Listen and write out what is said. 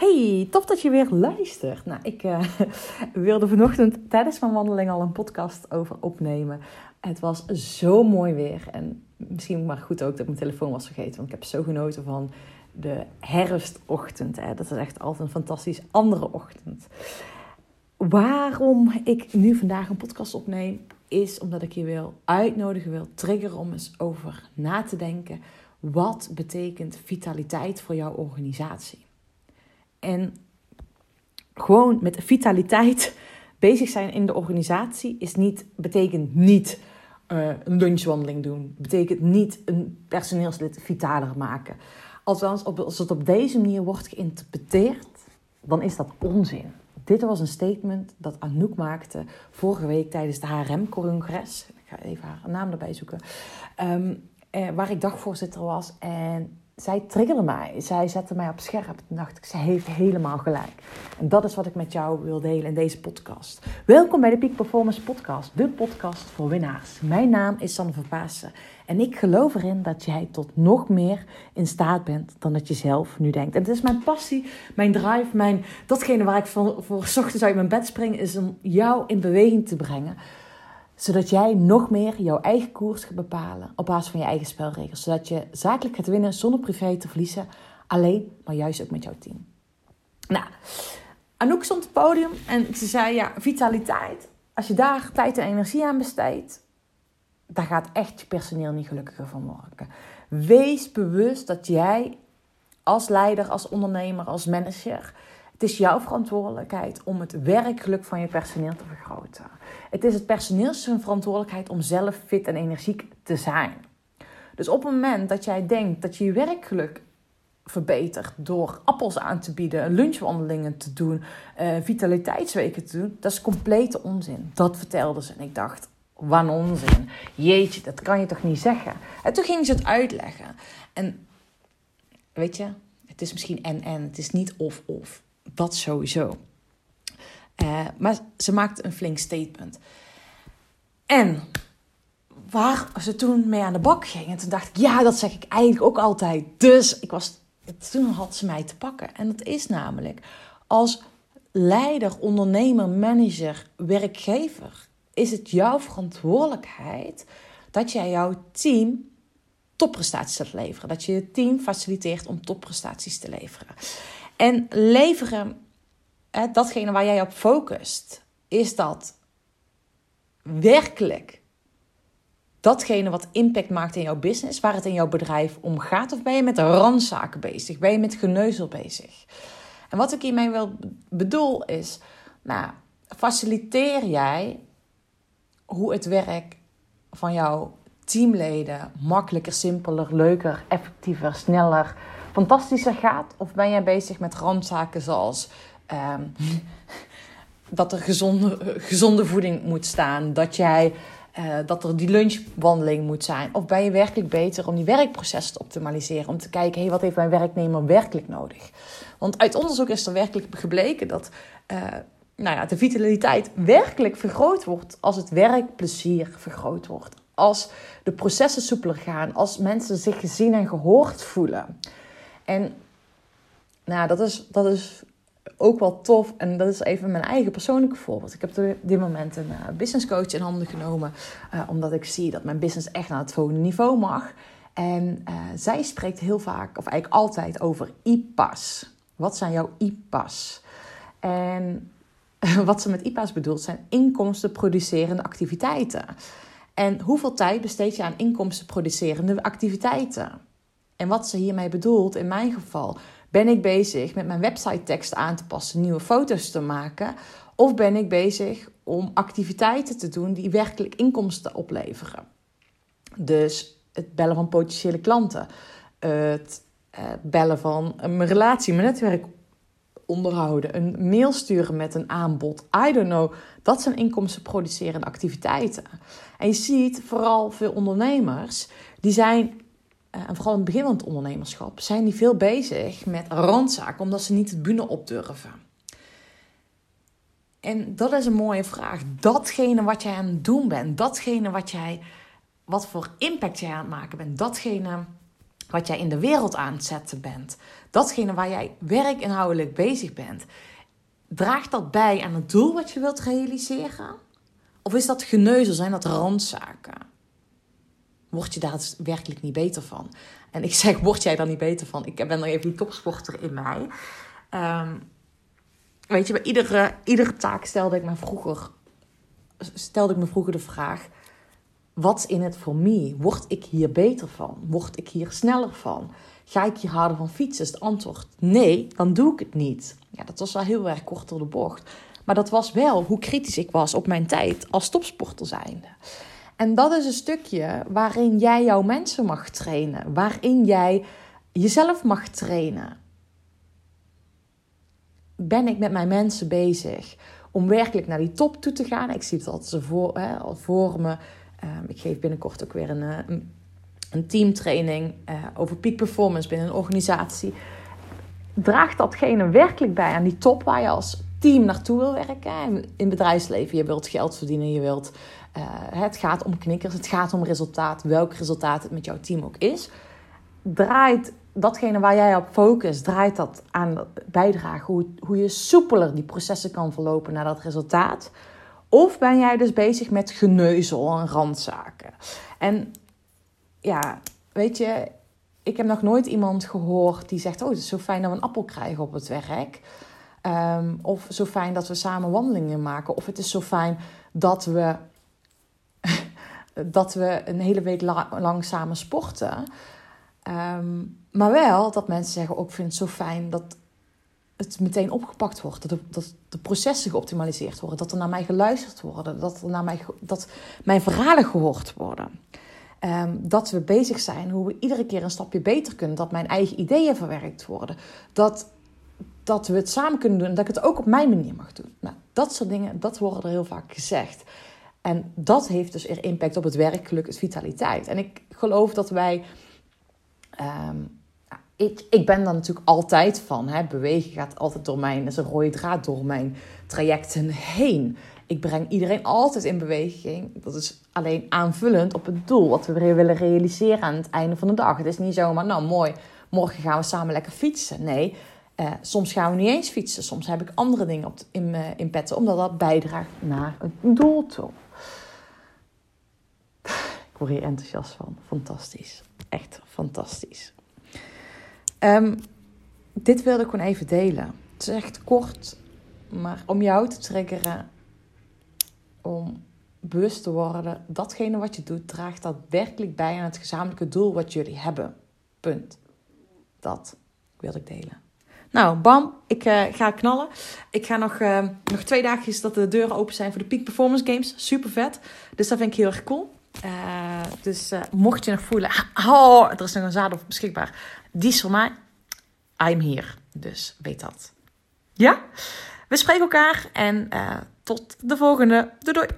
Hey, tof dat je weer luistert. Nou, ik uh, wilde vanochtend tijdens mijn wandeling al een podcast over opnemen. Het was zo mooi weer. En misschien maar goed ook dat ik mijn telefoon was vergeten. Want ik heb zo genoten van de herfstochtend. Hè. Dat is echt altijd een fantastisch andere ochtend. Waarom ik nu vandaag een podcast opneem, is omdat ik je wil uitnodigen, wil triggeren om eens over na te denken. Wat betekent vitaliteit voor jouw organisatie? En gewoon met vitaliteit bezig zijn in de organisatie is niet, betekent niet uh, een lunchwandeling doen. Betekent niet een personeelslid vitaler maken. Althans, als het op deze manier wordt geïnterpreteerd, dan is dat onzin. Dit was een statement dat Anouk maakte vorige week tijdens de HRM-congres. Ik ga even haar naam erbij zoeken. Um, eh, waar ik dagvoorzitter was. En zij triggerde mij. Zij zette mij op scherp. Toen dacht ik, ze heeft helemaal gelijk. En dat is wat ik met jou wil delen in deze podcast. Welkom bij de Peak Performance Podcast, de podcast voor winnaars. Mijn naam is Sanne van Paassen. En ik geloof erin dat jij tot nog meer in staat bent dan dat je zelf nu denkt. En het is mijn passie, mijn drive, mijn, datgene waar ik voor, voor ochtends uit mijn bed spring, is om jou in beweging te brengen zodat jij nog meer jouw eigen koers gaat bepalen op basis van je eigen spelregels. Zodat je zakelijk gaat winnen zonder privé te verliezen. Alleen, maar juist ook met jouw team. Nou, Anouk stond op het podium en ze zei: Ja, vitaliteit. Als je daar tijd en energie aan besteedt, daar gaat echt je personeel niet gelukkiger van worden. Wees bewust dat jij als leider, als ondernemer, als manager het is jouw verantwoordelijkheid om het werkgeluk van je personeel te vergroten. Het is het personeels verantwoordelijkheid om zelf fit en energiek te zijn. Dus op het moment dat jij denkt dat je je werkgeluk verbetert door appels aan te bieden, lunchwandelingen te doen, uh, vitaliteitsweken te doen, dat is complete onzin. Dat vertelde ze en ik dacht, wat onzin. Jeetje, dat kan je toch niet zeggen? En toen ging ze het uitleggen. En weet je, het is misschien en-en, het is niet of-of. Dat sowieso. Uh, maar ze maakte een flink statement. En waar ze toen mee aan de bak ging, en toen dacht ik, ja, dat zeg ik eigenlijk ook altijd. Dus ik was, toen had ze mij te pakken. En dat is namelijk, als leider, ondernemer, manager, werkgever, is het jouw verantwoordelijkheid dat jij jouw team topprestaties gaat leveren. Dat je je team faciliteert om topprestaties te leveren. En leveren, datgene waar jij op focust, is dat werkelijk datgene wat impact maakt in jouw business, waar het in jouw bedrijf om gaat? Of ben je met randzaken bezig? Ben je met geneuzel bezig? En wat ik hiermee wil bedoel is, nou, faciliteer jij hoe het werk van jouw teamleden makkelijker, simpeler, leuker, effectiever, sneller, fantastischer gaat? Of ben jij bezig met randzaken zoals ehm, dat er gezonde, gezonde voeding moet staan, dat, jij, uh, dat er die lunchwandeling moet zijn? Of ben je werkelijk beter om die werkprocessen te optimaliseren? Om te kijken, hey, wat heeft mijn werknemer werkelijk nodig? Want uit onderzoek is er werkelijk gebleken dat uh, nou ja, de vitaliteit werkelijk vergroot wordt als het werkplezier vergroot wordt. Als de processen soepeler gaan, als mensen zich gezien en gehoord voelen. En nou, dat is, dat is ook wel tof. En dat is even mijn eigen persoonlijke voorbeeld. Ik heb op dit moment een uh, business coach in handen genomen. Uh, omdat ik zie dat mijn business echt naar het volgende niveau mag. En uh, zij spreekt heel vaak, of eigenlijk altijd, over IPA's. Wat zijn jouw IPA's? En wat ze met IPA's bedoelt zijn inkomstenproducerende activiteiten. En hoeveel tijd besteed je aan inkomstenproducerende activiteiten? En wat ze hiermee bedoelt, in mijn geval, ben ik bezig met mijn website tekst aan te passen, nieuwe foto's te maken? Of ben ik bezig om activiteiten te doen die werkelijk inkomsten opleveren? Dus het bellen van potentiële klanten, het eh, bellen van mijn relatie, mijn netwerk onderhouden, een mail sturen met een aanbod. I don't know. Dat zijn inkomstenproducerende activiteiten. En je ziet vooral veel ondernemers die zijn en vooral in het begin van het ondernemerschap, zijn die veel bezig met randzaken, omdat ze niet het bühne op durven. En dat is een mooie vraag. Datgene wat jij aan het doen bent, datgene wat jij, wat voor impact jij aan het maken bent, datgene wat jij in de wereld aan het zetten bent, datgene waar jij werkinhoudelijk bezig bent, draagt dat bij aan het doel wat je wilt realiseren? Of is dat geneuzel, zijn dat randzaken? Word je daar werkelijk niet beter van? En ik zeg, word jij daar niet beter van? Ik ben nog even die topsporter in mij. Ehm, weet je, bij iedere, iedere taak stelde ik me vroeger, stelde ik me vroeger de vraag: wat in het voor me? Word ik hier beter van? Word ik hier sneller van? Ga ik hier harder van fietsen? Is het antwoord nee, dan doe ik het niet. Ja, dat was wel heel erg kort door de bocht. Maar dat was wel hoe kritisch ik was op mijn tijd als topsporter zijnde. En dat is een stukje waarin jij jouw mensen mag trainen. Waarin jij jezelf mag trainen. Ben ik met mijn mensen bezig om werkelijk naar die top toe te gaan? Ik zie het altijd voor, hè, voor me. Um, ik geef binnenkort ook weer een, eh, een, teamtraining uh, over peak performance binnen een organisatie. Draagt datgene werkelijk bij aan die top waar je als team naartoe wil werken? In bedrijfsleven, je wilt geld verdienen, je wilt uh, het gaat om knikkers, het gaat om resultaat, welk resultaat het met jouw team ook is. Draait datgene waar jij op focust, draait dat aan bijdragen hoe, hoe je soepeler die processen kan verlopen naar dat resultaat? Of ben jij dus bezig met geneuzel en randzaken? En ja, weet je, ik heb nog nooit iemand gehoord die zegt: Oh, het is zo fijn dat we een appel krijgen op het werk. Um, of zo fijn dat we samen wandelingen maken. Of het is zo fijn dat we dat we een hele week lang samen sporten. Ehm, maar wel dat mensen zeggen: ook oh, vind het zo fijn dat het meteen opgepakt wordt. Dat de, processen geoptimaliseerd worden. Dat er naar mij geluisterd wordt. Dat, naar mij, dat mijn verhalen gehoord worden. Ehm, dat we bezig zijn hoe we iedere keer een stapje beter kunnen. Dat mijn eigen ideeën verwerkt worden. Dat, dat we het samen kunnen doen. En dat ik het ook op mijn manier mag doen. Nou, dat soort dingen, dat worden er heel vaak gezegd. En dat heeft dus er impact op het werkgeluk, het vitaliteit. En ik geloof dat wij. Ehm, ik, ik ben daar natuurlijk altijd van. Hè. Bewegen gaat altijd door mijn, is een rode draad door mijn trajecten heen. Ik breng iedereen altijd in beweging. Dat is alleen aanvullend op het doel wat we willen realiseren aan het einde van de dag. Het is niet zomaar, nou mooi, morgen gaan we samen lekker fietsen. Nee, uh, soms gaan we niet eens fietsen. Soms heb ik andere dingen op, in, in petten, omdat dat bijdraagt naar het doel toe word hier enthousiast van. Fantastisch. Echt fantastisch. Um, dit wilde ik gewoon even delen. Het is echt kort, maar om jou te triggeren, om bewust te worden, datgene wat je doet, draagt dat werkelijk bij aan het gezamenlijke doel wat jullie hebben. Punt. Dat wilde ik delen. Nou, bam, ik uh, ga knallen. Ik ga nog, uh, nog twee dagjes dat de deuren open zijn voor de Peak Performance Games. Super vet. Dus dat vind ik heel erg cool. Uh, dus mocht je nog voelen, oh, er is nog een zadel beschikbaar. Die is voor mij. I'm here. Dus weet dat. Ja? We spreken elkaar en tot de volgende. Doei doei.